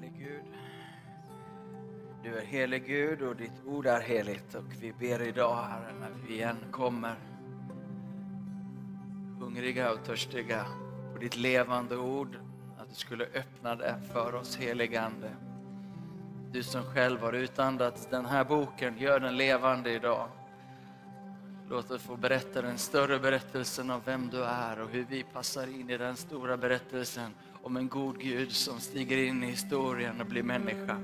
helig Gud. Du är helig Gud och ditt ord är heligt och vi ber idag Herre när vi igen kommer hungriga och törstiga på ditt levande ord att du skulle öppna det för oss heligande. Du som själv har utandats den här boken, gör den levande idag. Låt oss få berätta den större berättelsen av vem du är och hur vi passar in i den stora berättelsen om en god Gud som stiger in i historien och blir människa.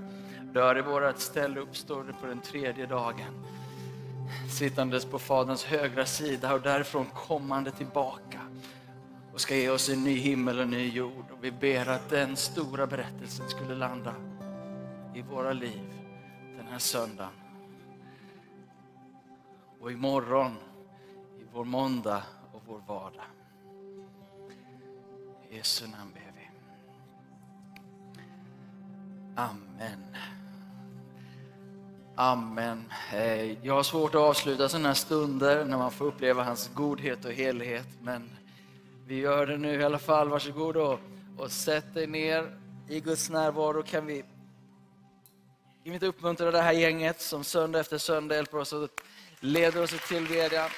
Dör i vårat ställe, uppstår på den tredje dagen. Sittandes på Faderns högra sida och därifrån kommande tillbaka och ska ge oss en ny himmel och en ny jord. Och vi ber att den stora berättelsen skulle landa i våra liv den här söndagen. Och imorgon, i vår måndag och vår vardag. I Jesu namn ber. Amen. Amen. Eh, jag har svårt att avsluta sådana här stunder när man får uppleva hans godhet och helighet. Men vi gör det nu i alla fall. Varsågod och, och sätt dig ner i Guds närvaro. Kan vi, kan vi inte uppmuntra det här gänget som söndag efter söndag hjälper oss och leder oss i tillbedjan.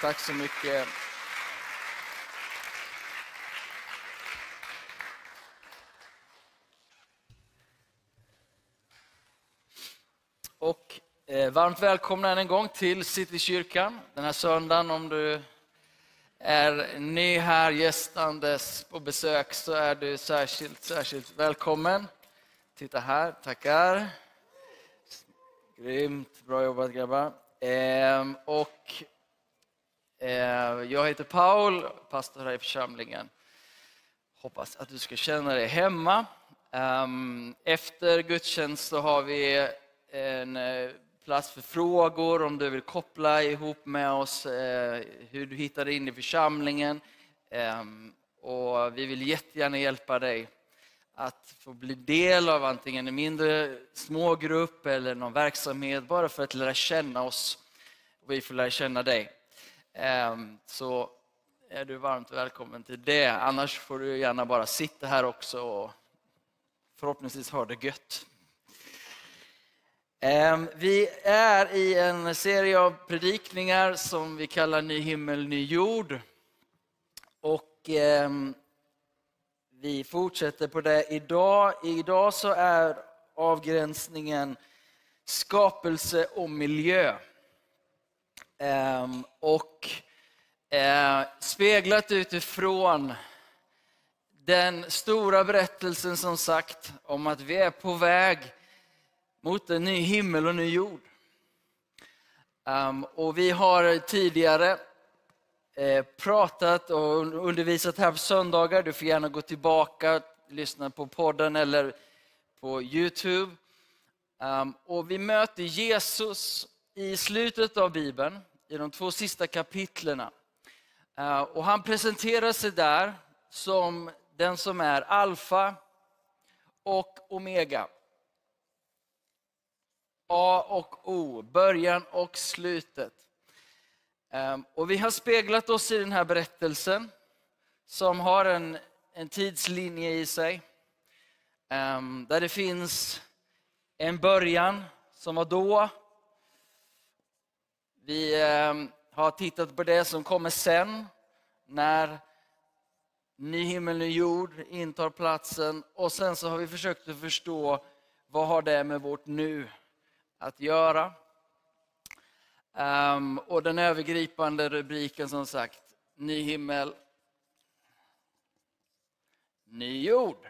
Tack så mycket. Och eh, Eh, varmt välkomna än en gång till Citykyrkan den här söndagen. Om du är ny här gästandes på besök så är du särskilt, särskilt välkommen. Titta här, tackar. Grymt, bra jobbat grabbar. Ehm, och, eh, jag heter Paul, pastor här i församlingen. Hoppas att du ska känna dig hemma. Ehm, efter gudstjänst så har vi en eh, plats för frågor om du vill koppla ihop med oss eh, hur du hittade in i församlingen. Ehm, och vi vill jättegärna hjälpa dig att få bli del av antingen en mindre smågrupp eller någon verksamhet bara för att lära känna oss och vi får lära känna dig. Ehm, så är du varmt välkommen till det. Annars får du gärna bara sitta här också och förhoppningsvis ha det gött. Ehm, vi är i en serie av predikningar som vi kallar Ny himmel, ny jord. Och ehm, vi fortsätter på det idag. Idag så är avgränsningen skapelse och miljö. Ehm, och eh, speglat utifrån den stora berättelsen som sagt om att vi är på väg mot en ny himmel och ny jord. Um, och vi har tidigare eh, pratat och undervisat här på söndagar. Du får gärna gå tillbaka och lyssna på podden eller på Youtube. Um, och vi möter Jesus i slutet av Bibeln, i de två sista kapitlerna. Uh, och han presenterar sig där som den som är alfa och omega. A och O, början och slutet. Ehm, och vi har speglat oss i den här berättelsen som har en, en tidslinje i sig. Ehm, där det finns en början som var då. Vi ehm, har tittat på det som kommer sen, när ny himmel, ny jord intar platsen. Och sen så har vi försökt att förstå vad har det med vårt nu att göra. Um, och den övergripande rubriken som sagt, ny himmel, ny jord.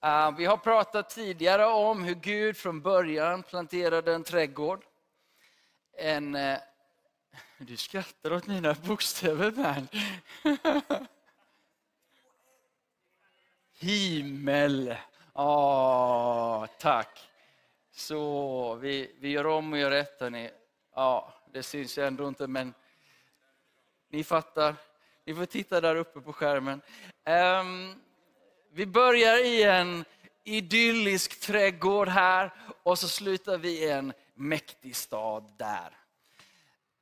Ehm, vi har pratat tidigare om hur Gud från början planterade en trädgård. En, uh, du skrattar åt mina bokstäver, Bernt. Himmel. Åh, tack. Så vi, vi gör om och gör rätt. Hörni. Ja, det syns ju ändå inte, men ni fattar. Ni får titta där uppe på skärmen. Um, vi börjar i en idyllisk trädgård här och så slutar vi i en mäktig stad där.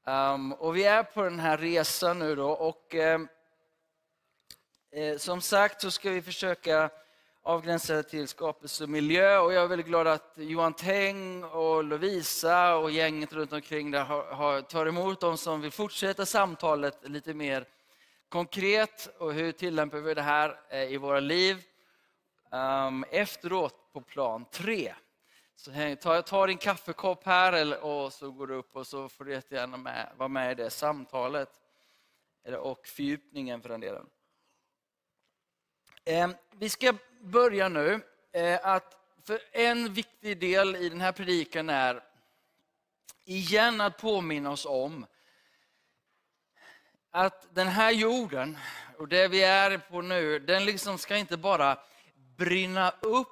Um, och vi är på den här resan nu då och um, Eh, som sagt så ska vi försöka avgränsade till skapelse och miljö och jag är väldigt glad att Johan Teng och Lovisa och gänget runt omkring där har, har, tar emot de som vill fortsätta samtalet lite mer konkret och hur tillämpar vi det här eh, i våra liv um, efteråt på plan tre. Så ta, ta din kaffekopp här och så går du upp och så får du jättegärna med, vara med i det samtalet. Och fördjupningen för den delen. Um, vi ska börja nu. Eh, att för en viktig del i den här predikan är igen att påminna oss om att den här jorden och det vi är på nu, den liksom ska inte bara brinna upp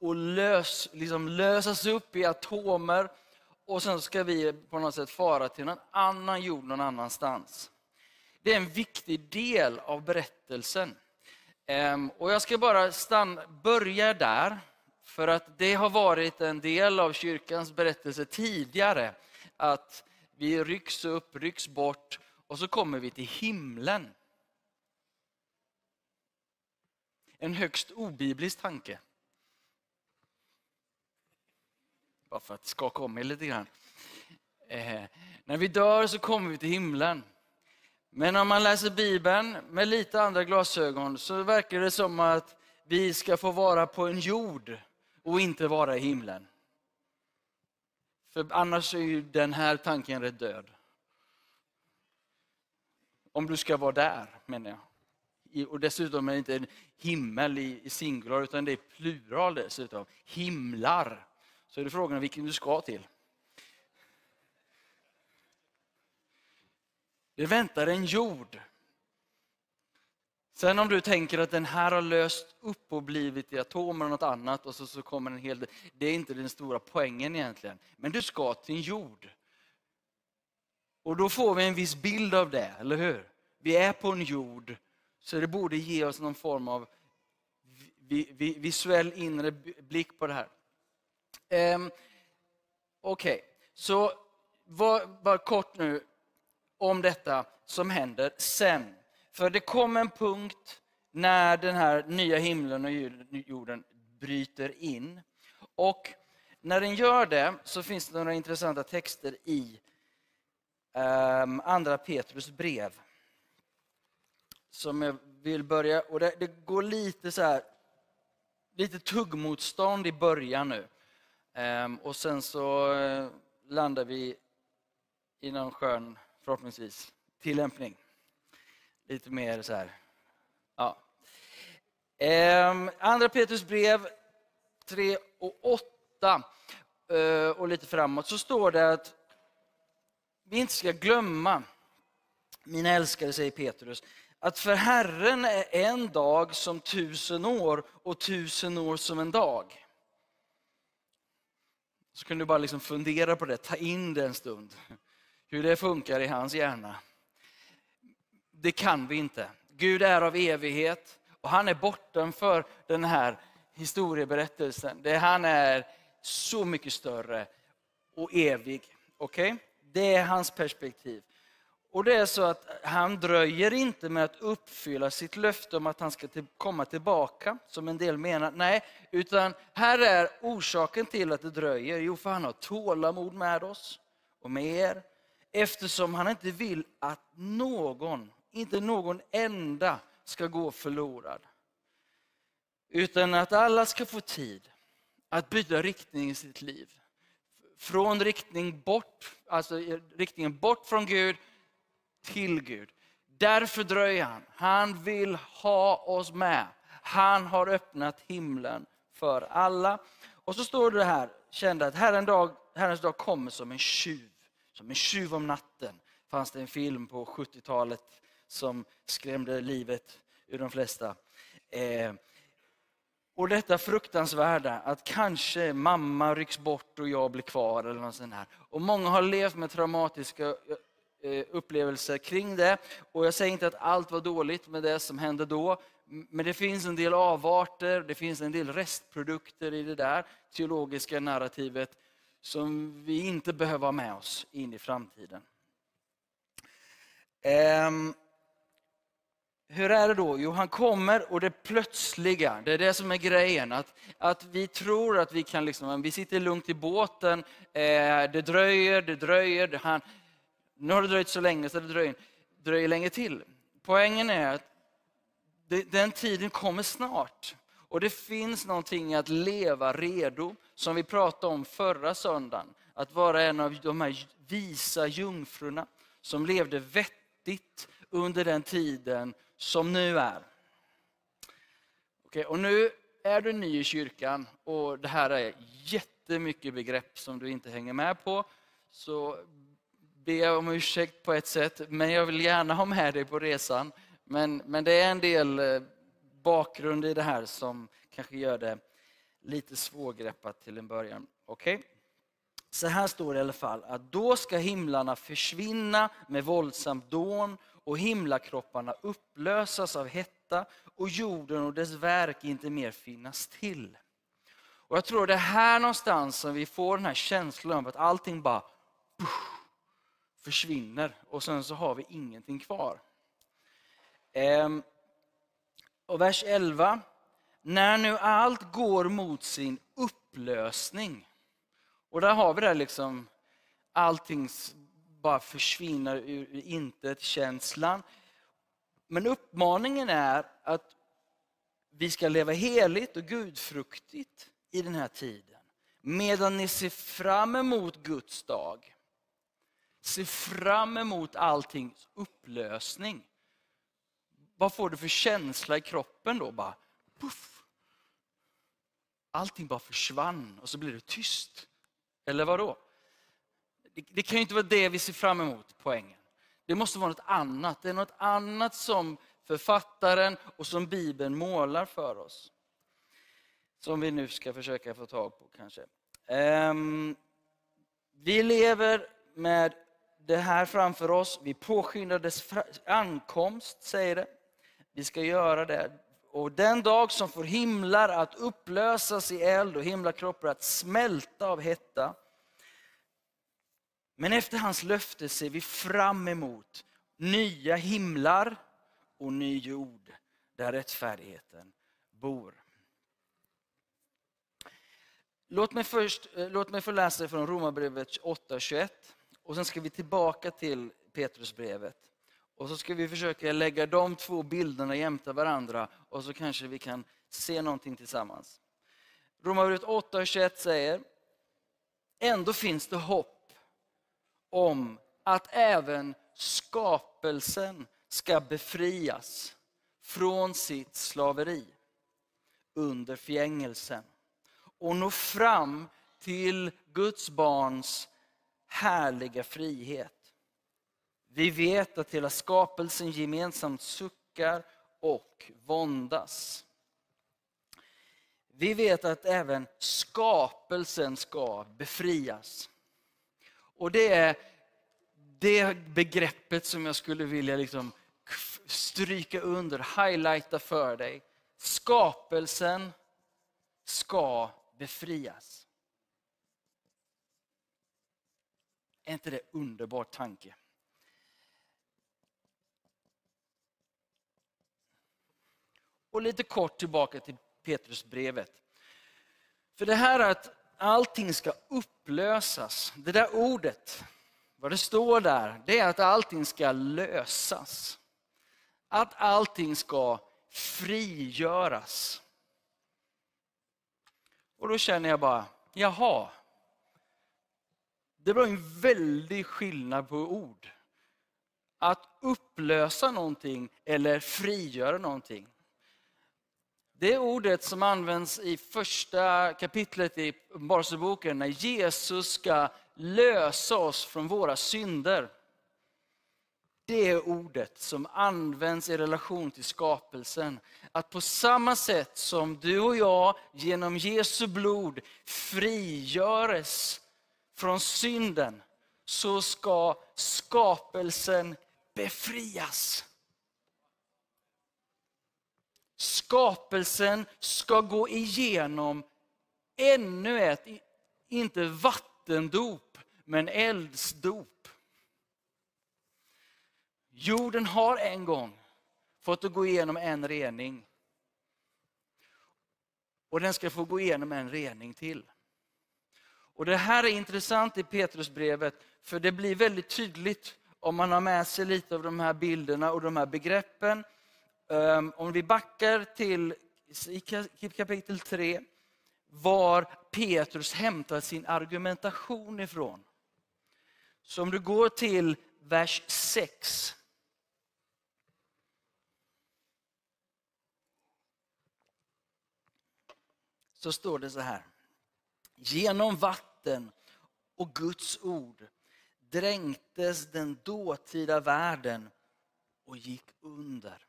och lös, liksom lösas upp i atomer och sen ska vi på något sätt fara till någon annan jord någon annanstans. Det är en viktig del av berättelsen. Ehm, och jag ska bara stanna, börja där, för att det har varit en del av kyrkans berättelse tidigare, att vi rycks upp, rycks bort och så kommer vi till himlen. En högst obiblisk tanke. Bara för att skaka om mig lite grann. Eh, när vi dör så kommer vi till himlen. Men om man läser Bibeln med lite andra glasögon så verkar det som att vi ska få vara på en jord och inte vara i himlen. För annars är ju den här tanken rätt död. Om du ska vara där, menar jag. Och dessutom är det inte en himmel i singular, utan det är plural dessutom. Himlar. Så är det frågan vilken du ska till. Det väntar en jord. Sen om du tänker att den här har löst upp och blivit i atomer och något annat och så, så kommer en hel del. Det är inte den stora poängen egentligen. Men du ska till en jord. Och då får vi en viss bild av det, eller hur? Vi är på en jord, så det borde ge oss någon form av visuell inre blick på det här. Um, Okej, okay. så var, bara kort nu om detta som händer sen. För det kommer en punkt när den här nya himlen och jorden bryter in. Och när den gör det så finns det några intressanta texter i um, andra Petrus brev. Som jag vill börja, och det, det går lite så här, lite tuggmotstånd i början nu. Um, och sen så eh, landar vi i någon skön förhoppningsvis, tillämpning. Lite mer så här. Ja. Ehm, andra Petrus brev 3 och 8 ehm, och lite framåt så står det att vi inte ska glömma, mina älskade, säger Petrus, att för Herren är en dag som tusen år och tusen år som en dag. Så kan du bara liksom fundera på det, ta in det en stund hur det funkar i hans hjärna. Det kan vi inte. Gud är av evighet och han är bortanför den här historieberättelsen. Det han är så mycket större och evig. Okay? Det är hans perspektiv. Och det är så att han dröjer inte med att uppfylla sitt löfte om att han ska komma tillbaka, som en del menar. Nej, utan här är orsaken till att det dröjer. Jo, för han har tålamod med oss och med er Eftersom han inte vill att någon, inte någon enda, ska gå förlorad. Utan att alla ska få tid att byta riktning i sitt liv. Från riktning bort, alltså riktningen bort från Gud till Gud. Därför dröjer han. Han vill ha oss med. Han har öppnat himlen för alla. Och så står det här, kände att Herrens dag, Herrens dag kommer som en tjuv. Som en tjuv om natten fanns det en film på 70-talet som skrämde livet ur de flesta. Eh, och detta fruktansvärda, att kanske mamma rycks bort och jag blir kvar. eller något sånt här. Och Många har levt med traumatiska eh, upplevelser kring det. Och Jag säger inte att allt var dåligt med det som hände då. Men det finns en del avarter, det finns en del restprodukter i det där teologiska narrativet som vi inte behöver ha med oss in i framtiden. Um, hur är det då? Jo, han kommer och det plötsliga, det är det som är grejen. Att, att vi tror att vi kan, liksom, vi sitter lugnt i båten, eh, det dröjer, det dröjer. Han, nu har det dröjt så länge så det dröjer, dröjer länge till. Poängen är att det, den tiden kommer snart. Och det finns någonting att leva redo, som vi pratade om förra söndagen. Att vara en av de här visa jungfrurna som levde vettigt under den tiden som nu är. Okej, och nu är du ny i kyrkan och det här är jättemycket begrepp som du inte hänger med på. Så be om ursäkt på ett sätt, men jag vill gärna ha med dig på resan. Men, men det är en del eh, bakgrund i det här som kanske gör det lite svårgreppat till en början. Okej? Okay? Så här står det i alla fall, att då ska himlarna försvinna med våldsamt dån och himlakropparna upplösas av hetta och jorden och dess verk inte mer finnas till. Och Jag tror det är här någonstans som vi får den här känslan av att allting bara försvinner och sen så har vi ingenting kvar. Ehm, och vers 11. När nu allt går mot sin upplösning. Och där har vi det liksom, allting bara försvinner ur intet-känslan. Men uppmaningen är att vi ska leva heligt och gudfruktigt i den här tiden. Medan ni ser fram emot Guds dag. Se fram emot alltings upplösning. Vad får du för känsla i kroppen då? Bara, puff. Allting bara försvann och så blir det tyst. Eller vad då? Det kan ju inte vara det vi ser fram emot, poängen. Det måste vara något annat. Det är något annat som författaren och som Bibeln målar för oss. Som vi nu ska försöka få tag på kanske. Um, vi lever med det här framför oss. Vi påskyndar dess ankomst, säger det. Vi ska göra det. Och den dag som får himlar att upplösas i eld och himlakroppar att smälta av hetta. Men efter hans löfte ser vi fram emot nya himlar och ny jord där rättfärdigheten bor. Låt mig, först, eh, låt mig få läsa från Romarbrevet 8.21 och sen ska vi tillbaka till Petrusbrevet. Och så ska vi försöka lägga de två bilderna jämte varandra och så kanske vi kan se någonting tillsammans. Romarbrevet 8 och 21 säger, ändå finns det hopp om att även skapelsen ska befrias från sitt slaveri under fängelsen och nå fram till Guds barns härliga frihet. Vi vet att hela skapelsen gemensamt suckar och våndas. Vi vet att även skapelsen ska befrias. Och det är det begreppet som jag skulle vilja liksom stryka under, highlighta för dig. Skapelsen ska befrias. Är inte det underbar tanke? Och lite kort tillbaka till Petrusbrevet. För det här att allting ska upplösas, det där ordet, vad det står där, det är att allting ska lösas. Att allting ska frigöras. Och då känner jag bara, jaha. Det var en väldig skillnad på ord. Att upplösa någonting eller frigöra någonting. Det ordet som används i första kapitlet i Uppenbarelseboken när Jesus ska lösa oss från våra synder. Det är ordet som används i relation till skapelsen. Att på samma sätt som du och jag genom Jesu blod frigöres från synden, så ska skapelsen befrias. Skapelsen ska gå igenom ännu ett, inte vattendop, men eldsdop. Jorden har en gång fått att gå igenom en rening. Och den ska få gå igenom en rening till. Och Det här är intressant i Petrusbrevet, för det blir väldigt tydligt om man har med sig lite av de här bilderna och de här begreppen. Ehm, om vi backar till kapitel 3, var Petrus hämtar sin argumentation ifrån. Så om du går till vers 6. Så står det så här. Genom vatten och Guds ord dränktes den dåtida världen och gick under.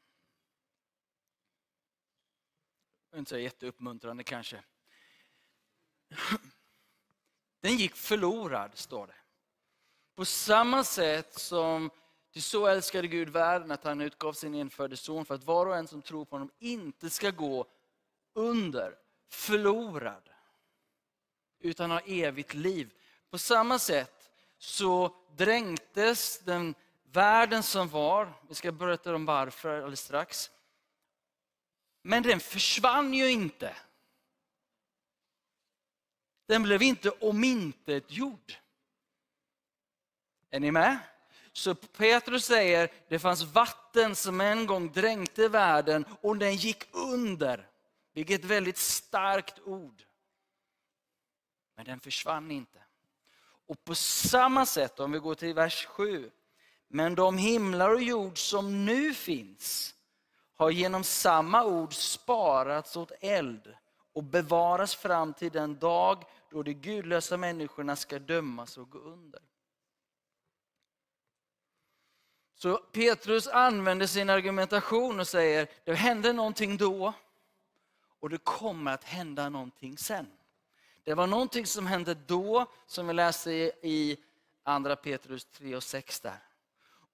Inte så jätteuppmuntrande kanske. Den gick förlorad, står det. På samma sätt som Ty så älskade Gud världen att han utgav sin enfödde son för att var och en som tror på honom inte ska gå under, förlorad, utan ha evigt liv. På samma sätt så dränktes den världen som var, vi ska berätta om varför alldeles strax, men den försvann ju inte. Den blev inte omintetgjord. Är ni med? Så Petrus säger, det fanns vatten som en gång dränkte världen och den gick under. Vilket väldigt starkt ord. Men den försvann inte. Och på samma sätt, om vi går till vers 7. Men de himlar och jord som nu finns har genom samma ord sparats åt eld och bevaras fram till den dag då de gudlösa människorna ska dömas och gå under. Så Petrus använder sin argumentation och säger, det hände någonting då och det kommer att hända någonting sen. Det var någonting som hände då, som vi läste i andra Petrus 3 och 6 där.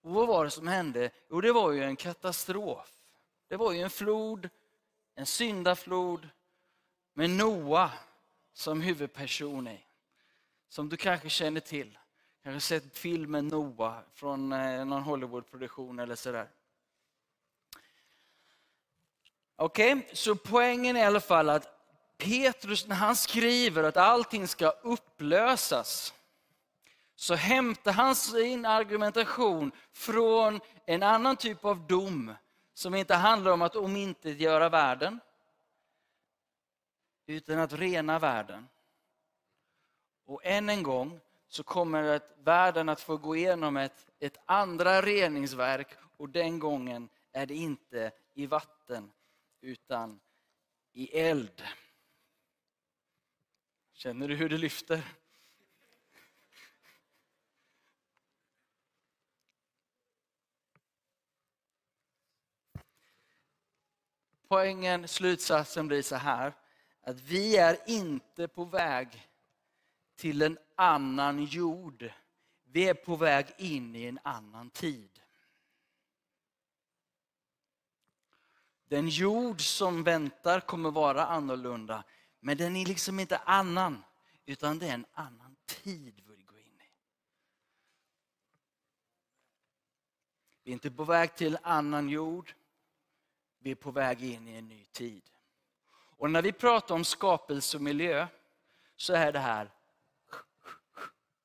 Och vad var det som hände? Jo, det var ju en katastrof. Det var ju en flod, en syndaflod med Noa som huvudperson i. Som du kanske känner till. Kanske sett filmen Noa från eh, någon Hollywoodproduktion eller sådär. Okej, okay, så poängen är i alla fall att Petrus när han skriver att allting ska upplösas så hämtar han sin argumentation från en annan typ av dom som inte handlar om att omintetgöra världen utan att rena världen. Och än en gång så kommer att världen att få gå igenom ett, ett andra reningsverk och den gången är det inte i vatten utan i eld. Känner du hur det lyfter? Poängen, slutsatsen blir så här, att vi är inte på väg till en annan jord. Vi är på väg in i en annan tid. Den jord som väntar kommer vara annorlunda, men den är liksom inte annan, utan det är en annan tid vi går in i. Vi är inte på väg till en annan jord, vi är på väg in i en ny tid. Och när vi pratar om skapelse och miljö så är det här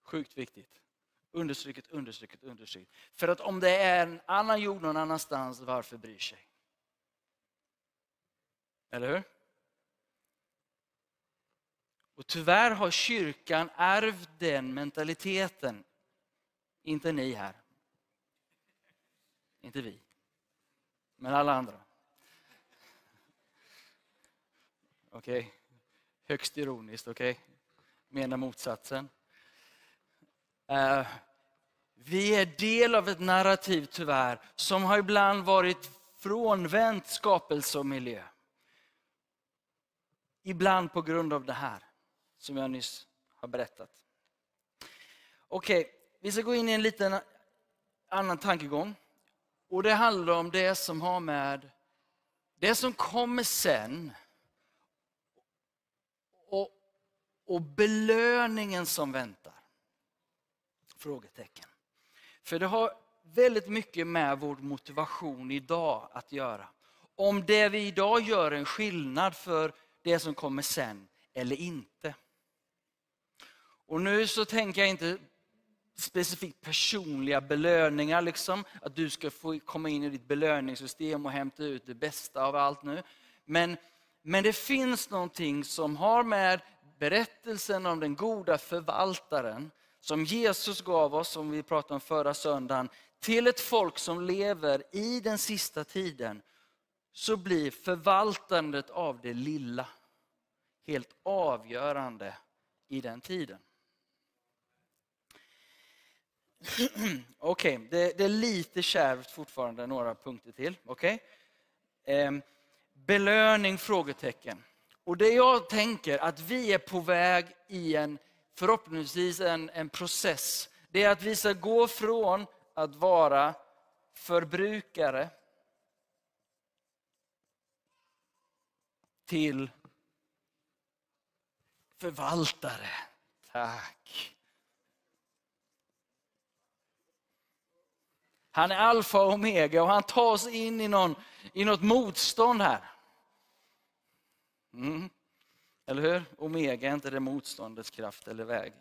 sjukt viktigt. Understryket, understryket, understruket. För att om det är en annan jord någon annanstans, varför bryr sig? Eller hur? Och tyvärr har kyrkan ärvt den mentaliteten. Inte ni här. Inte vi. Men alla andra. Okej? Okay. Högst ironiskt, okej? Okay? Menar motsatsen. Uh, vi är del av ett narrativ tyvärr som har ibland varit frånvänt skapelse och miljö. Ibland på grund av det här som jag nyss har berättat. Okej, okay, vi ska gå in i en liten annan tankegång. Och Det handlar om det som har med det som kommer sen och, och belöningen som väntar. Frågetecken. För det har, väldigt mycket med vår motivation idag att göra. Om det vi idag gör en skillnad för det som kommer sen eller inte. Och nu så tänker jag inte specifikt personliga belöningar, liksom, att du ska få komma in i ditt belöningssystem och hämta ut det bästa av allt nu. Men, men det finns någonting som har med berättelsen om den goda förvaltaren, som Jesus gav oss, som vi pratade om förra söndagen, till ett folk som lever i den sista tiden, så blir förvaltandet av det lilla helt avgörande i den tiden. Okej, okay, det, det, är lite kärvt fortfarande, några punkter till. Okay? Eh, belöning? frågetecken. Och det jag tänker att vi är på väg i en, förhoppningsvis en, en process. Det är att vi ska gå från att vara förbrukare till förvaltare. Tack. Han är alfa och omega och han tar oss in i, någon, i något motstånd här. Mm. Eller hur? Omega är inte det motståndets kraft eller väg.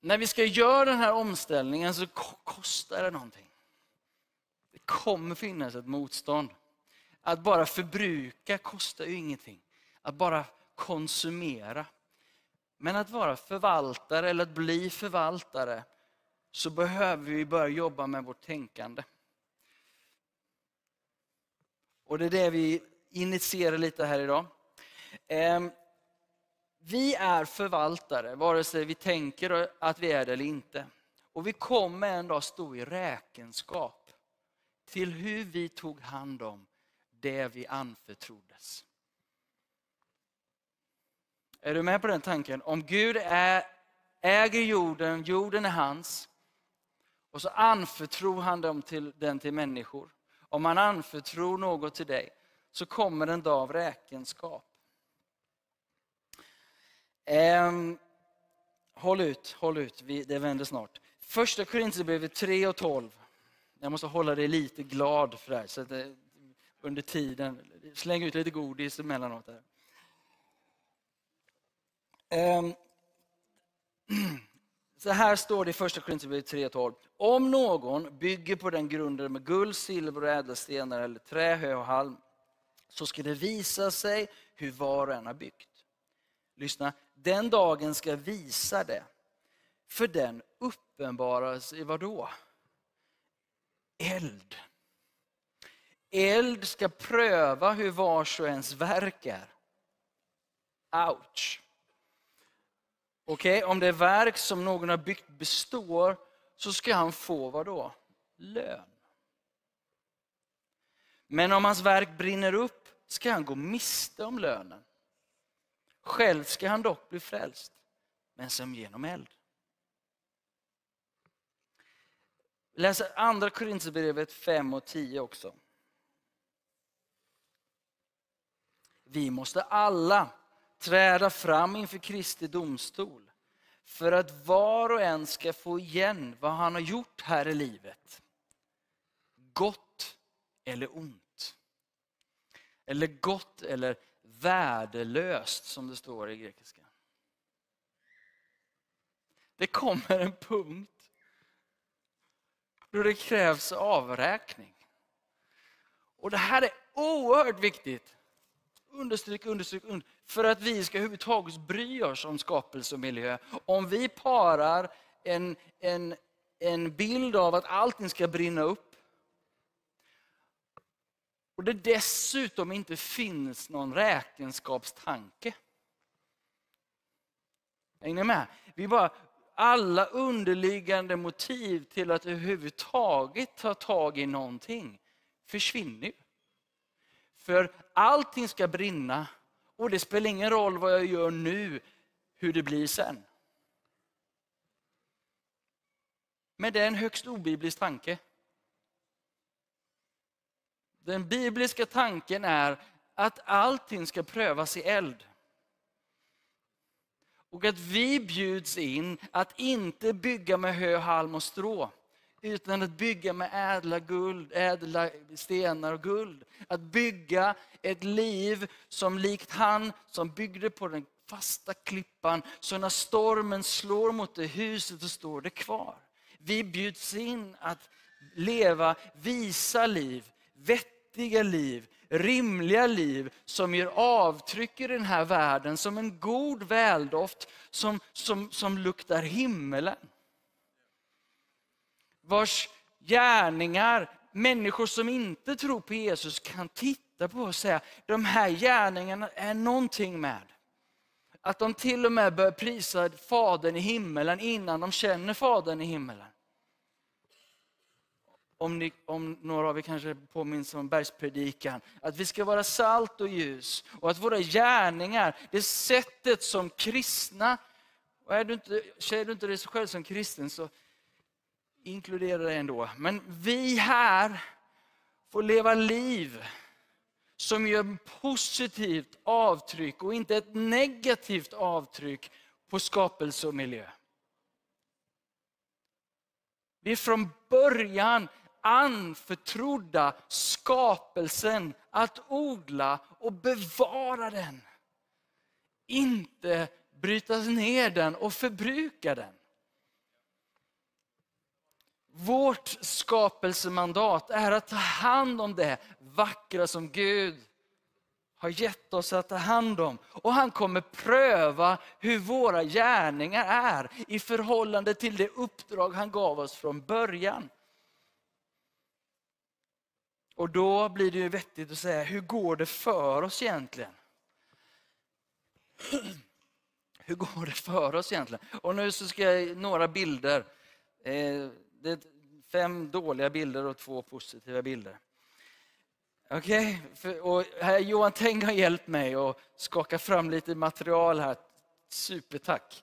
När vi ska göra den här omställningen så kostar det någonting. Det kommer finnas ett motstånd. Att bara förbruka kostar ju ingenting. Att bara konsumera. Men att vara förvaltare eller att bli förvaltare så behöver vi börja jobba med vårt tänkande. Och det är det vi initiera lite här idag. Ehm, vi är förvaltare, vare sig vi tänker att vi är det eller inte. Och vi kommer en dag stå i räkenskap till hur vi tog hand om det vi anförtroddes. Är du med på den tanken? Om Gud är, äger jorden, jorden är hans, och så anförtror han dem till, den till människor. Om han anförtror något till dig så kommer en dag av räkenskap. Ehm, håll ut, håll ut, Vi, det vänder snart. Första Korinthierbrevet 3 och 12. Jag måste hålla dig lite glad för det här, så att det, under tiden, släng ut lite godis emellanåt. Här. Ehm, Så här står det i första Korinthierbrevet 3.12. Om någon bygger på den grunden med guld, silver och ädelstenar eller trä, hö och halm, så ska det visa sig hur var och en har byggt. Lyssna, den dagen ska visa det. För den uppenbaras i vad då? Eld. Eld ska pröva hur vars och ens verk är. Ouch. Okej, okay? om det verk som någon har byggt består så ska han få vad då? Lön. Men om hans verk brinner upp ska han gå miste om lönen. Själv ska han dock bli frälst, men som genom eld. Läs andra Korinthierbrevet 5 och 10 också. Vi måste alla träda fram inför Kristi domstol för att var och en ska få igen vad han har gjort här i livet. Gott eller ont. Eller gott eller värdelöst som det står i grekiska. Det kommer en punkt då det krävs avräkning. Och det här är oerhört viktigt. Understryk, understryk, understryk för att vi ska överhuvudtaget bry oss om skapelse och miljö. Om vi parar en, en, en bild av att allting ska brinna upp och det dessutom inte finns någon räkenskapstanke. Är ni med? Vi bara, alla underliggande motiv till att överhuvudtaget ta tag i någonting försvinner. För allting ska brinna och det spelar ingen roll vad jag gör nu, hur det blir sen. Men det är en högst obiblisk tanke. Den bibliska tanken är att allting ska prövas i eld. Och att vi bjuds in att inte bygga med hö, halm och strå, utan att bygga med ädla, guld, ädla stenar och guld. Att bygga ett liv som likt han som byggde på den fasta klippan, så när stormen slår mot det huset så står det kvar. Vi bjuds in att leva visa liv, vettiga liv, rimliga liv som gör avtryck i den här världen som en god väldoft som, som, som luktar himmelen. Vars gärningar människor som inte tror på Jesus kan titta på och säga, de här gärningarna är någonting med. Att de till och med bör prisa Fadern i himmelen innan de känner Fadern i himmelen. Om, ni, om några av er kanske påminns om bergspredikan, att vi ska vara salt och ljus och att våra gärningar, det sättet som kristna, och är du inte, ser du inte dig själv som kristen så inkludera det ändå. Men vi här får leva liv som gör positivt avtryck och inte ett negativt avtryck på skapelse och miljö. Vi är från början anförtrodda skapelsen att odla och bevara den. Inte bryta ner den och förbruka den. Vårt skapelsemandat är att ta hand om det vackra som Gud har gett oss att ta hand om. Och han kommer pröva hur våra gärningar är i förhållande till det uppdrag han gav oss från början. Och då blir det ju vettigt att säga, hur går det för oss egentligen? Hur går det för oss egentligen? Och nu så ska jag några bilder. Eh, det är fem dåliga bilder och två positiva bilder. Okej, okay? Johan Teng har hjälpt mig att skaka fram lite material här. Supertack.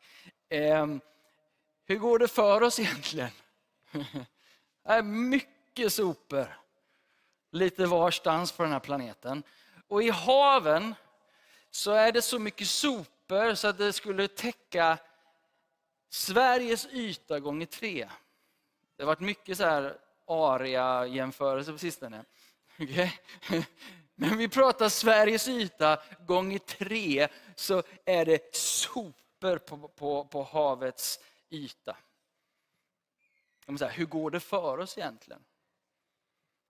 Eh, hur går det för oss egentligen? Det är mycket sopor. Lite varstans på den här planeten. Och i haven så är det så mycket sopor så att det skulle täcka Sveriges yta gånger tre. Det har varit mycket så här aria-jämförelser på sistone. Okay? Men vi pratar Sveriges yta gånger tre så är det sopor på, på, på havets yta. Säga, hur går det för oss egentligen?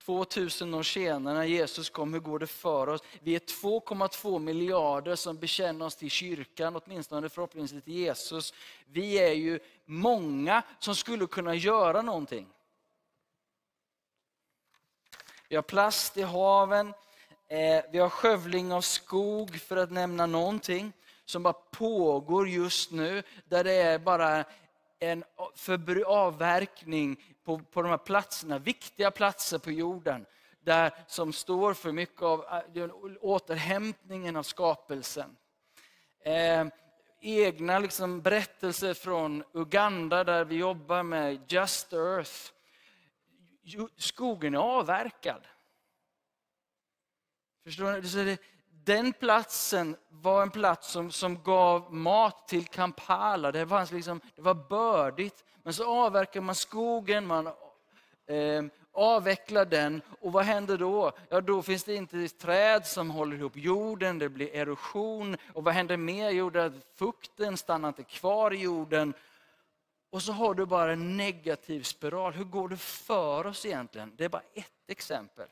2000 år senare när Jesus kom, hur går det för oss? Vi är 2,2 miljarder som bekänner oss till kyrkan, åtminstone förhoppningsvis till Jesus. Vi är ju många som skulle kunna göra någonting. Vi har plast i haven, eh, vi har skövling av skog för att nämna någonting som bara pågår just nu, där det är bara en avverkning på, på de här platserna, viktiga platser på jorden, där, som står för mycket av eh, återhämtningen av skapelsen. Eh, egna liksom berättelser från Uganda där vi jobbar med Just Earth. Skogen är avverkad. Förstår ni? den platsen var en plats som, som gav mat till Kampala. Det, fanns liksom, det var bördigt. Men så avverkar man skogen, man eh, avvecklar den. Och vad händer då? Ja, då finns det inte träd som håller ihop jorden, det blir erosion. Och vad händer mer? Jo, fukten stannar inte kvar i jorden. Och så har du bara en negativ spiral. Hur går det för oss egentligen? Det är bara ett exempel.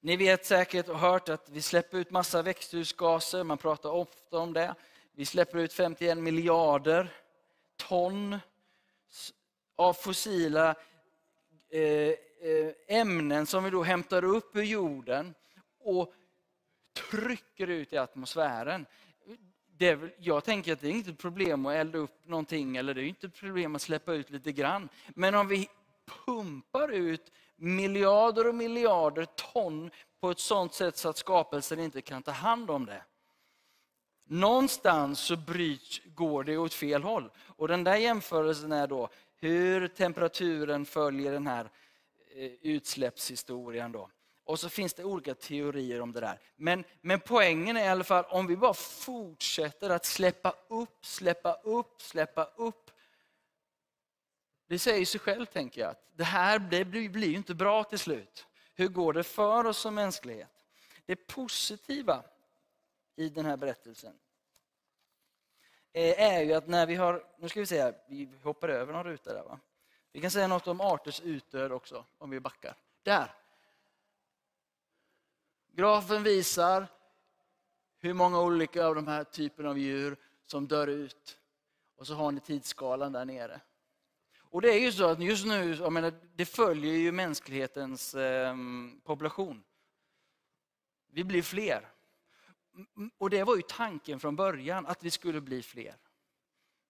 Ni vet säkert och hört att vi släpper ut massa växthusgaser, man pratar ofta om det. Vi släpper ut 51 miljarder ton av fossila eh, eh, ämnen som vi då hämtar upp ur jorden och trycker ut i atmosfären. Det, jag tänker att det är inte ett problem att elda upp någonting eller det är inte ett problem att släppa ut lite grann. Men om vi pumpar ut miljarder och miljarder ton på ett sådant sätt så att skapelsen inte kan ta hand om det. Någonstans så bryts, går det åt fel håll. Och den där jämförelsen är då hur temperaturen följer den här eh, utsläppshistorien. Då. Och så finns det olika teorier om det där. Men, men poängen är i alla fall om vi bara fortsätter att släppa upp, släppa upp, släppa upp Det säger sig själv, tänker jag, att det här det blir, blir inte bra till slut. Hur går det för oss som mänsklighet? Det positiva i den här berättelsen eh, är ju att när vi har, nu ska vi se vi hoppar över någon ruta där va. Vi kan säga något om arters utdöd också, om vi backar. Där! Grafen visar hur många olika av de här typerna av djur som dör ut. Och så har ni tidsskalan där nere. Och det är ju så att just nu, jag menar, det följer ju mänsklighetens eh, population. Vi blir fler. Och det var ju tanken från början, att vi skulle bli fler.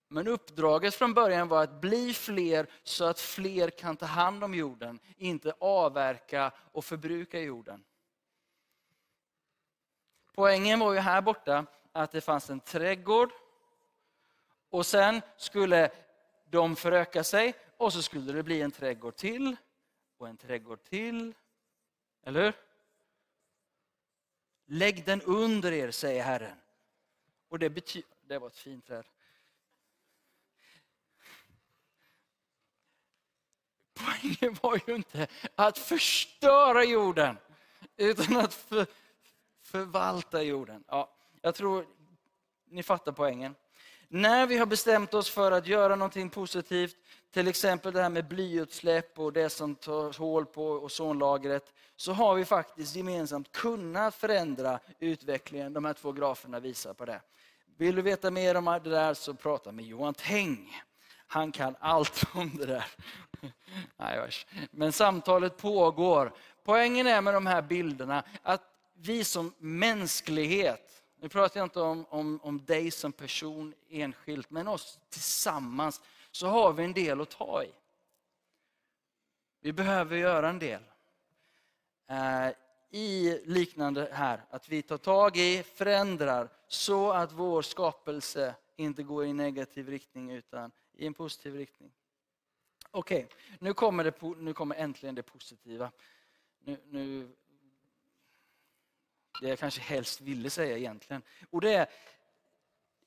Men uppdraget från början var att bli fler så att fler kan ta hand om jorden, inte avverka och förbruka jorden. Poängen var ju här borta att det fanns en trädgård och sen skulle de föröka sig och så skulle det bli en trädgård till och en trädgård till. Eller hur? Lägg den under er, säger Herren. Och det betyder, det var ett fint träd. Poängen var ju inte att förstöra jorden, utan att för, förvalta jorden. Ja, jag tror ni fattar poängen. När vi har bestämt oss för att göra någonting positivt, till exempel det här med blyutsläpp och det som tar hål på ozonlagret, så har vi faktiskt gemensamt kunnat förändra utvecklingen. De här två graferna visar på det. Vill du veta mer om det där så prata med Johan Teng. Han kan allt om det där. Nej, Men samtalet pågår. Poängen är med de här bilderna att vi som mänsklighet, nu pratar jag inte om, om, om dig som person enskilt, men oss tillsammans, så har vi en del att ta i. Vi behöver göra en del. Eh, I liknande här, att vi tar tag i, förändrar, så att vår skapelse inte går i negativ riktning utan i en positiv riktning. Okej, okay, nu, kommer nu kommer äntligen det positiva. Nu, nu det jag kanske helst ville säga egentligen. Och det är,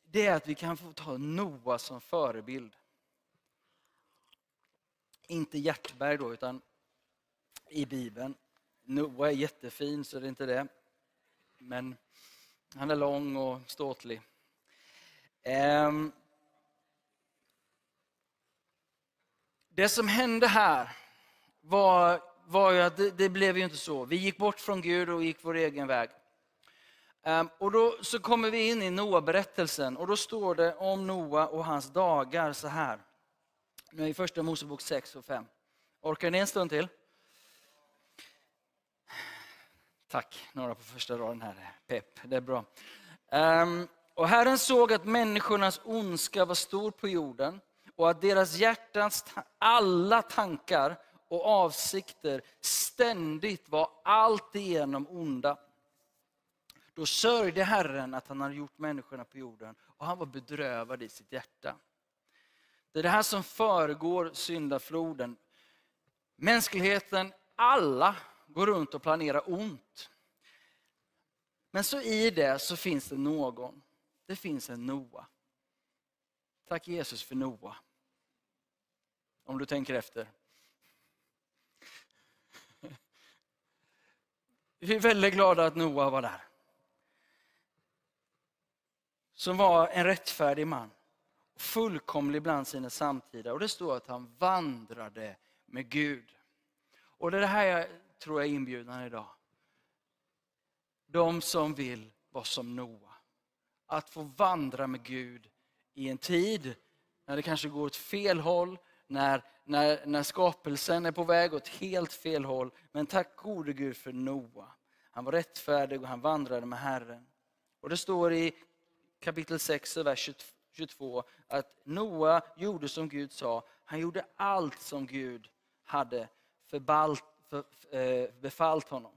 det är att vi kan få ta Noa som förebild. Inte Hjärtberg då, utan i Bibeln. Noa är jättefin, så det är inte det. Men han är lång och ståtlig. Ehm. Det som hände här var, var ju att det, det blev ju inte så. Vi gick bort från Gud och gick vår egen väg. Ehm, och då så kommer vi in i Noa-berättelsen och då står det om Noa och hans dagar så här. Nu är i första Mosebok 6 och 5. Orkar ni en stund till? Tack, några på första raden här. Pepp, det är bra. Um, och Herren såg att människornas ondska var stor på jorden och att deras hjärtans alla tankar och avsikter ständigt var alltigenom onda. Då sörjde Herren att han hade gjort människorna på jorden och han var bedrövad i sitt hjärta. Det är det här som föregår syndafloden. Mänskligheten, alla, går runt och planerar ont. Men så i det så finns det någon. Det finns en Noa. Tack Jesus för Noa. Om du tänker efter. Vi är väldigt glada att Noa var där som var en rättfärdig man. Fullkomlig bland sina samtida. Och det står att han vandrade med Gud. Och det är det här jag tror jag är inbjudan idag. De som vill vara som Noa. Att få vandra med Gud i en tid när det kanske går åt fel håll, när, när, när skapelsen är på väg åt helt fel håll. Men tack gode Gud för Noa. Han var rättfärdig och han vandrade med Herren. Och det står i kapitel 6 vers 22 att Noa gjorde som Gud sa. Han gjorde allt som Gud hade förbalt, för, eh, befallt honom.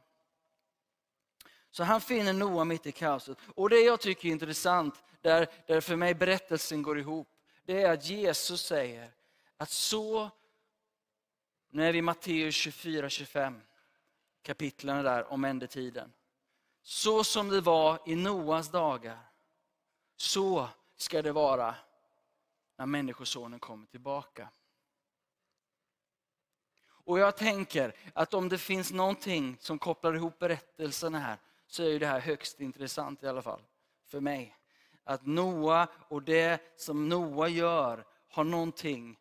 Så han finner Noa mitt i kaoset. Och det jag tycker är intressant, där, där för mig berättelsen går ihop, det är att Jesus säger att så, nu är vi i Matteus 24-25, kapitlen där om ändetiden. Så som det var i Noas dagar, så ska det vara när Människosonen kommer tillbaka. Och jag tänker att om det finns någonting som kopplar ihop berättelserna här, så är det här högst intressant i alla fall, för mig. Att Noa och det som Noa gör har någonting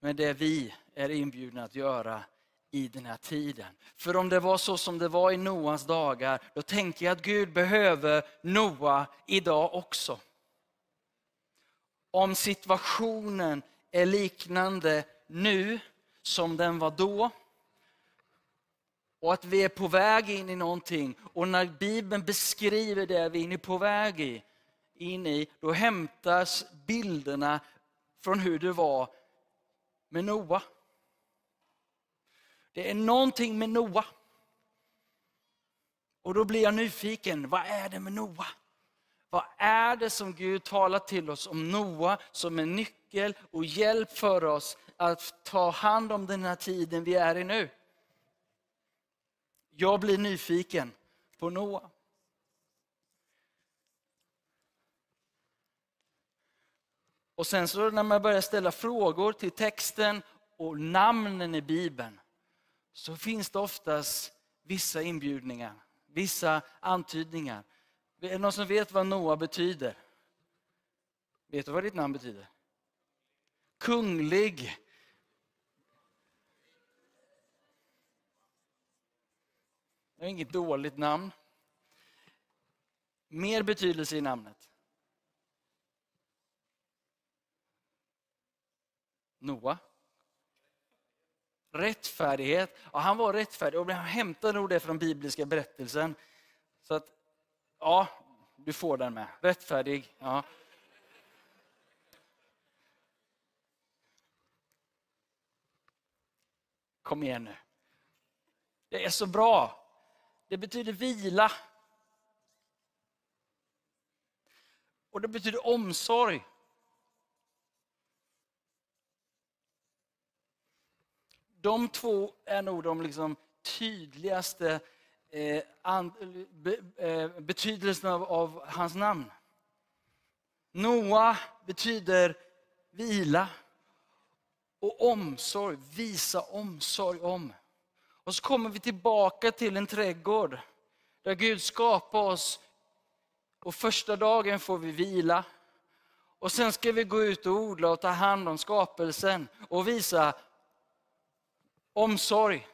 med det vi är inbjudna att göra i den här tiden. För om det var så som det var i Noas dagar, då tänker jag att Gud behöver Noa idag också. Om situationen är liknande nu som den var då, och att vi är på väg in i någonting. Och när Bibeln beskriver det vi är på väg i, in i, då hämtas bilderna från hur det var med Noa. Det är någonting med Noa. Och då blir jag nyfiken, vad är det med Noa? Vad är det som Gud talar till oss om Noa som en nyckel och hjälp för oss att ta hand om den här tiden vi är i nu? Jag blir nyfiken på Noa. Och sen så när man börjar ställa frågor till texten och namnen i Bibeln, så finns det oftast vissa inbjudningar, vissa antydningar. Är det någon som vet vad Noa betyder? Vet du vad ditt namn betyder? Kunglig. Det är inget dåligt namn. Mer betydelse i namnet. Noa. Rättfärdighet. Ja, han var rättfärdig och han hämtade nog det från bibliska berättelsen. Så att, ja, du får den med. Rättfärdig. Ja. Kom igen nu. Det är så bra. Det betyder vila. Och det betyder omsorg. De två är nog de liksom tydligaste eh, and, be, eh, betydelsen av, av hans namn. Noa betyder vila och omsorg, visa omsorg om. Och så kommer vi tillbaka till en trädgård där Gud skapar oss. Och första dagen får vi vila. Och sen ska vi gå ut och odla och ta hand om skapelsen och visa omsorg.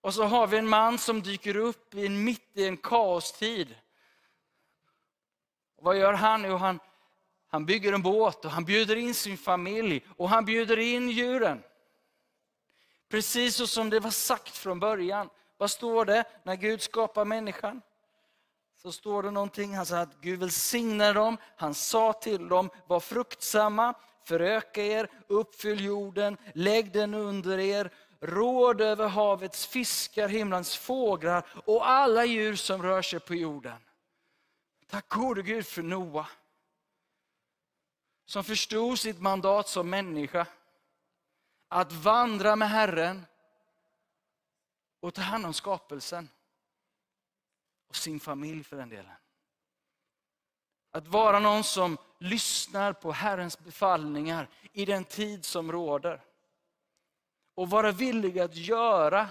Och så har vi en man som dyker upp mitt i en kaostid. Och vad gör han? Jo, han, han bygger en båt och han bjuder in sin familj och han bjuder in djuren. Precis så som det var sagt från början. Vad står det när Gud skapar människan? Så står det någonting, han sa att Gud välsignade dem, han sa till dem, var fruktsamma, föröka er, uppfyll jorden, lägg den under er, råd över havets fiskar, himlens fåglar och alla djur som rör sig på jorden. Tack gode Gud för Noa. Som förstod sitt mandat som människa att vandra med Herren och ta hand om skapelsen. Och sin familj för den delen. Att vara någon som lyssnar på Herrens befallningar i den tid som råder. Och vara villig att göra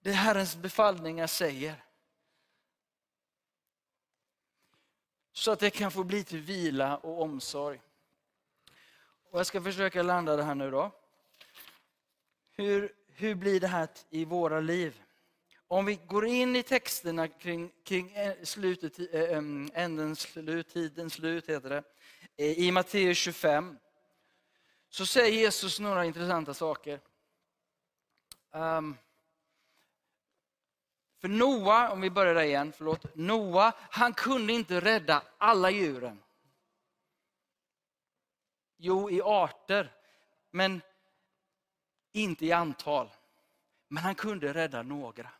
det Herrens befallningar säger. Så att det kan få bli till vila och omsorg. Och jag ska försöka landa det här nu då. Hur, hur blir det här i våra liv? Om vi går in i texterna kring, kring eh, slutet, eh, eh, ändens slut, tidens slut, heter det, i Matteus 25, så säger Jesus några intressanta saker. Um, för Noa, om vi börjar där igen, förlåt. Noa, han kunde inte rädda alla djuren. Jo, i arter, men inte i antal. Men han kunde rädda några.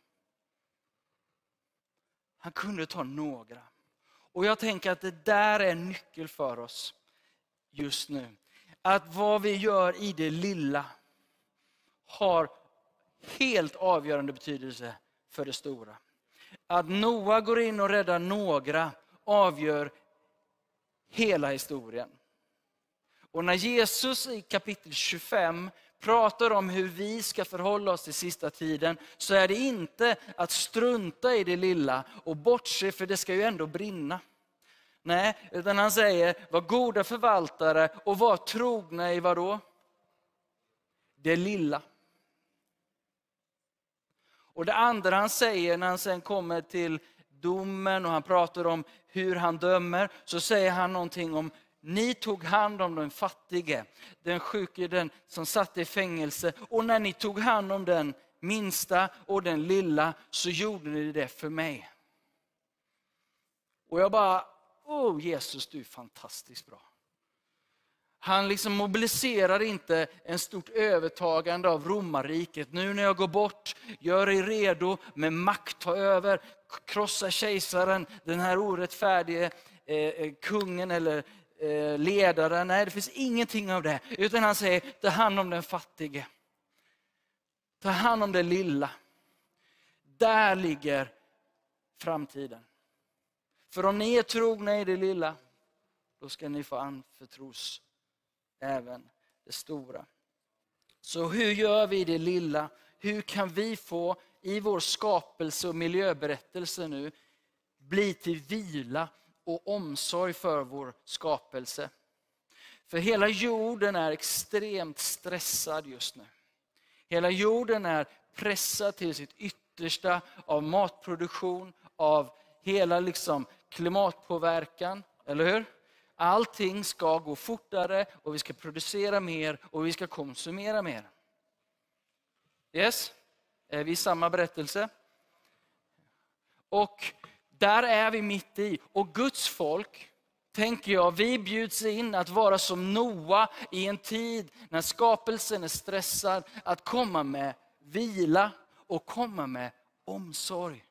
Han kunde ta några. Och jag tänker att det där är en nyckel för oss just nu. Att vad vi gör i det lilla har helt avgörande betydelse för det stora. Att Noa går in och räddar några avgör hela historien. Och när Jesus i kapitel 25 pratar om hur vi ska förhålla oss till sista tiden, så är det inte att strunta i det lilla och bortse, för det ska ju ändå brinna. Nej, utan han säger, var goda förvaltare och var trogna i vad då? Det lilla. Och det andra han säger när han sen kommer till domen och han pratar om hur han dömer, så säger han någonting om ni tog hand om den fattige, den sjuke, den som satt i fängelse. Och när ni tog hand om den minsta och den lilla så gjorde ni det för mig. Och jag bara, oh Jesus du är fantastiskt bra. Han liksom mobiliserar inte en stort övertagande av romarriket. Nu när jag går bort, gör er redo med makt, ta över, krossa kejsaren, den här orättfärdige eh, eh, kungen eller eh, ledaren. Nej, det finns ingenting av det. Utan han säger, ta hand om den fattige. Ta hand om det lilla. Där ligger framtiden. För om ni är trogna i det lilla, då ska ni få anförtros även det stora. Så hur gör vi det lilla? Hur kan vi få i vår skapelse och miljöberättelse nu bli till vila och omsorg för vår skapelse? För hela jorden är extremt stressad just nu. Hela jorden är pressad till sitt yttersta av matproduktion, av hela liksom klimatpåverkan, eller hur? Allting ska gå fortare och vi ska producera mer och vi ska konsumera mer. Yes? Är vi i samma berättelse? Och där är vi mitt i. Och Guds folk, tänker jag, vi bjuds in att vara som Noa i en tid när skapelsen är stressad, att komma med vila och komma med omsorg.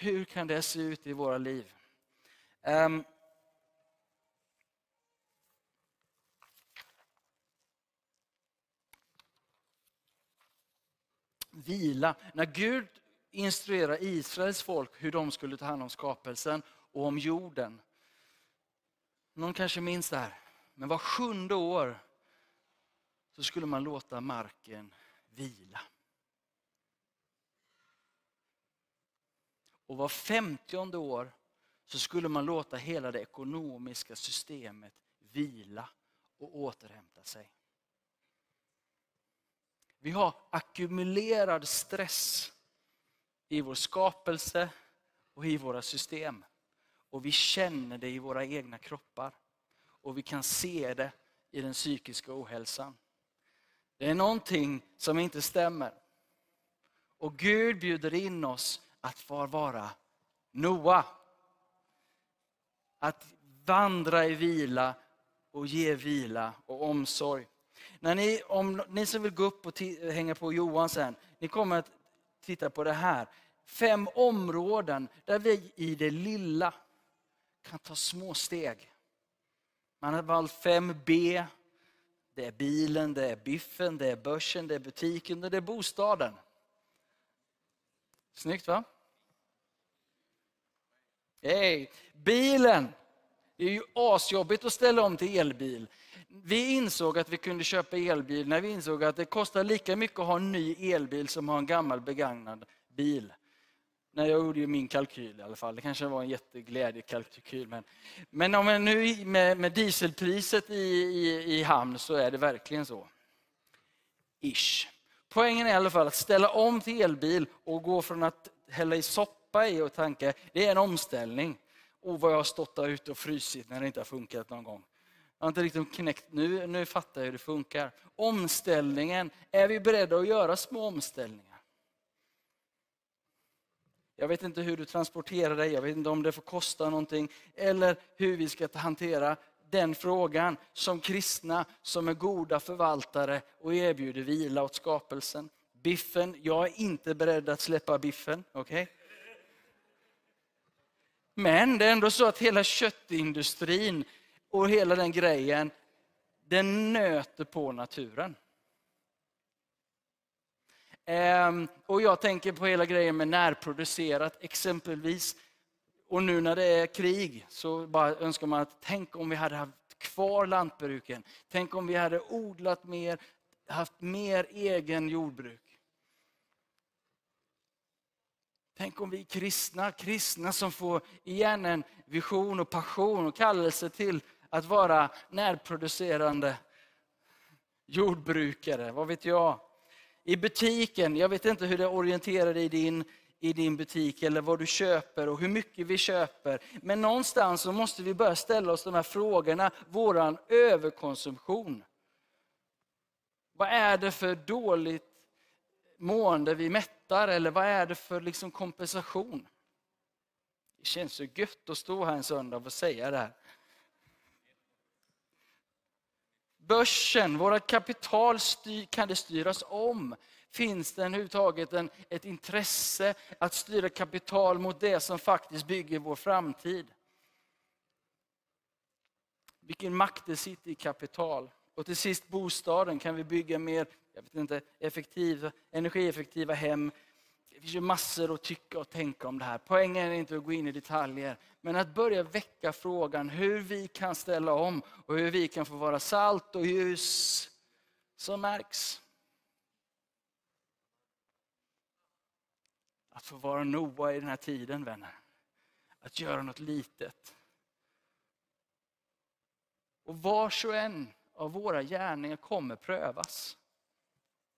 Hur kan det se ut i våra liv? Um, vila. När Gud instruerar Israels folk hur de skulle ta hand om skapelsen och om jorden. Någon kanske minns det här. Men var sjunde år så skulle man låta marken vila. Och var femtionde år så skulle man låta hela det ekonomiska systemet vila och återhämta sig. Vi har ackumulerad stress i vår skapelse och i våra system. Och vi känner det i våra egna kroppar. Och vi kan se det i den psykiska ohälsan. Det är någonting som inte stämmer. Och Gud bjuder in oss att få vara Noa. Att vandra i vila och ge vila och omsorg. När ni, om ni som vill gå upp och hänga på Johan sen, ni kommer att titta på det här. Fem områden där vi i det lilla kan ta små steg. Man har valt fem B. Det är bilen, det är biffen, det är börsen, det är butiken och det är bostaden. Snyggt va? Hey, bilen! Det är ju asjobbigt att ställa om till elbil. Vi insåg att vi kunde köpa elbil när vi insåg att det kostar lika mycket att ha en ny elbil som att ha en gammal begagnad bil. När jag gjorde min kalkyl i alla fall. Det kanske var en jätteglädjekalkyl. Men, men om jag nu med, med dieselpriset i, i, i hamn så är det verkligen så. Ish. Poängen är i alla fall att ställa om till elbil och gå från att hälla i soppa i och tanka, det är en omställning. Och vad jag har stått där ute och frysit när det inte har funkat någon gång. Jag har inte riktigt knäckt, nu, nu fattar jag hur det funkar. Omställningen, är vi beredda att göra små omställningar? Jag vet inte hur du transporterar dig, jag vet inte om det får kosta någonting, eller hur vi ska hantera den frågan som kristna, som är goda förvaltare och erbjuder vila åt skapelsen. Biffen, jag är inte beredd att släppa biffen. Okay? Men det är ändå så att hela köttindustrin och hela den grejen, den nöter på naturen. Ehm, och jag tänker på hela grejen med närproducerat, exempelvis och nu när det är krig så bara önskar man att tänk om vi hade haft kvar lantbruken. Tänk om vi hade odlat mer, haft mer egen jordbruk. Tänk om vi kristna, kristna som får igen en vision och passion och kallelse till att vara närproducerande jordbrukare, vad vet jag. I butiken, jag vet inte hur det orienterar i din, i din butik eller vad du köper och hur mycket vi köper. Men någonstans så måste vi börja ställa oss de här frågorna, våran överkonsumtion. Vad är det för dåligt mående vi mättar eller vad är det för liksom kompensation? Det känns så gött att stå här en söndag och säga det här. Börsen, våra kapital, styr, kan det styras om? Finns det överhuvudtaget en, ett intresse att styra kapital mot det som faktiskt bygger vår framtid? Vilken makt det sitter i kapital. Och till sist bostaden, kan vi bygga mer jag vet inte, effektiva, energieffektiva hem. Det finns ju massor att tycka och tänka om det här. Poängen är inte att gå in i detaljer, men att börja väcka frågan hur vi kan ställa om och hur vi kan få vara salt och ljus som märks. Att få vara Noa i den här tiden, vänner. Att göra något litet. Och vars och en av våra gärningar kommer prövas.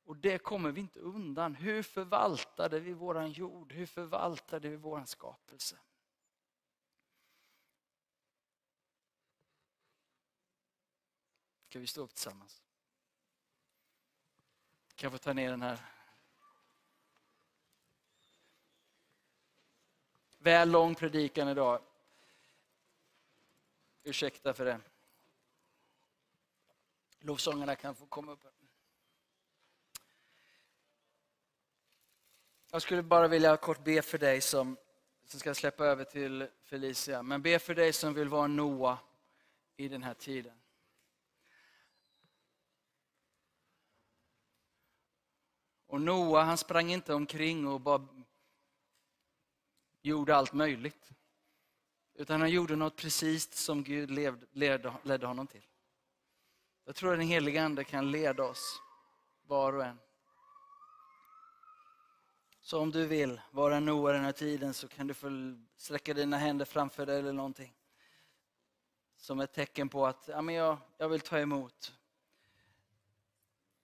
Och det kommer vi inte undan. Hur förvaltade vi våran jord? Hur förvaltade vi våran skapelse? Ska vi stå upp tillsammans? Kan jag få ta ner den här? Väl lång predikan idag. Ursäkta för det. Lovsångarna kan få komma upp. Jag skulle bara vilja kort be för dig som, som ska släppa över till Felicia. Men be för dig som vill vara Noa i den här tiden. Och Noa han sprang inte omkring och bara gjorde allt möjligt. Utan han gjorde något precis som Gud levde, ledde honom till. Jag tror att den helige Ande kan leda oss, var och en. Så om du vill vara Noa den här tiden så kan du få sträcka dina händer framför dig eller någonting. Som ett tecken på att ja, men jag, jag vill ta emot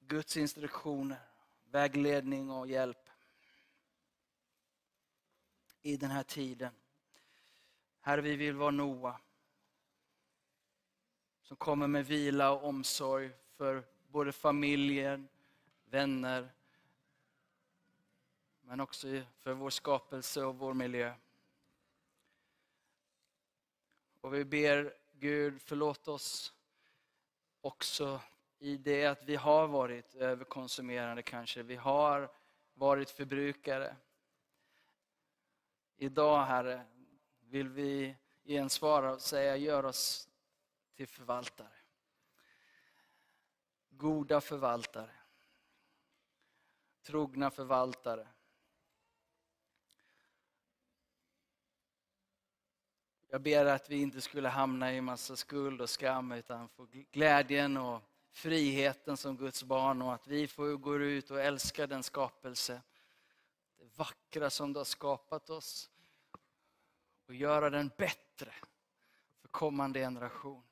Guds instruktioner, vägledning och hjälp i den här tiden. Herre, vi vill vara Noa som kommer med vila och omsorg för både familjen, vänner, men också för vår skapelse och vår miljö. Och vi ber Gud förlåt oss också i det att vi har varit överkonsumerande kanske. Vi har varit förbrukare. Idag Herre vill vi igen svara och säga gör oss till förvaltare. Goda förvaltare. Trogna förvaltare. Jag ber att vi inte skulle hamna i massa skuld och skam utan få glädjen och friheten som Guds barn och att vi får gå ut och älska den skapelse, vackra som du har skapat oss och göra den bättre för kommande generation.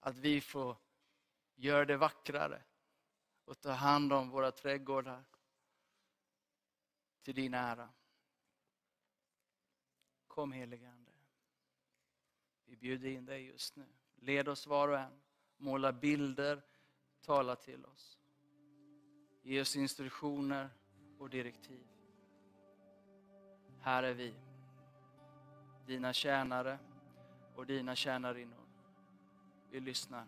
Att vi får göra det vackrare och ta hand om våra trädgårdar till din ära. Kom helige Ande. Vi bjuder in dig just nu. Led oss var och en. Måla bilder, tala till oss. Ge oss instruktioner och direktiv. Här är vi, dina tjänare och dina tjänarinnor. Vi lyssnar.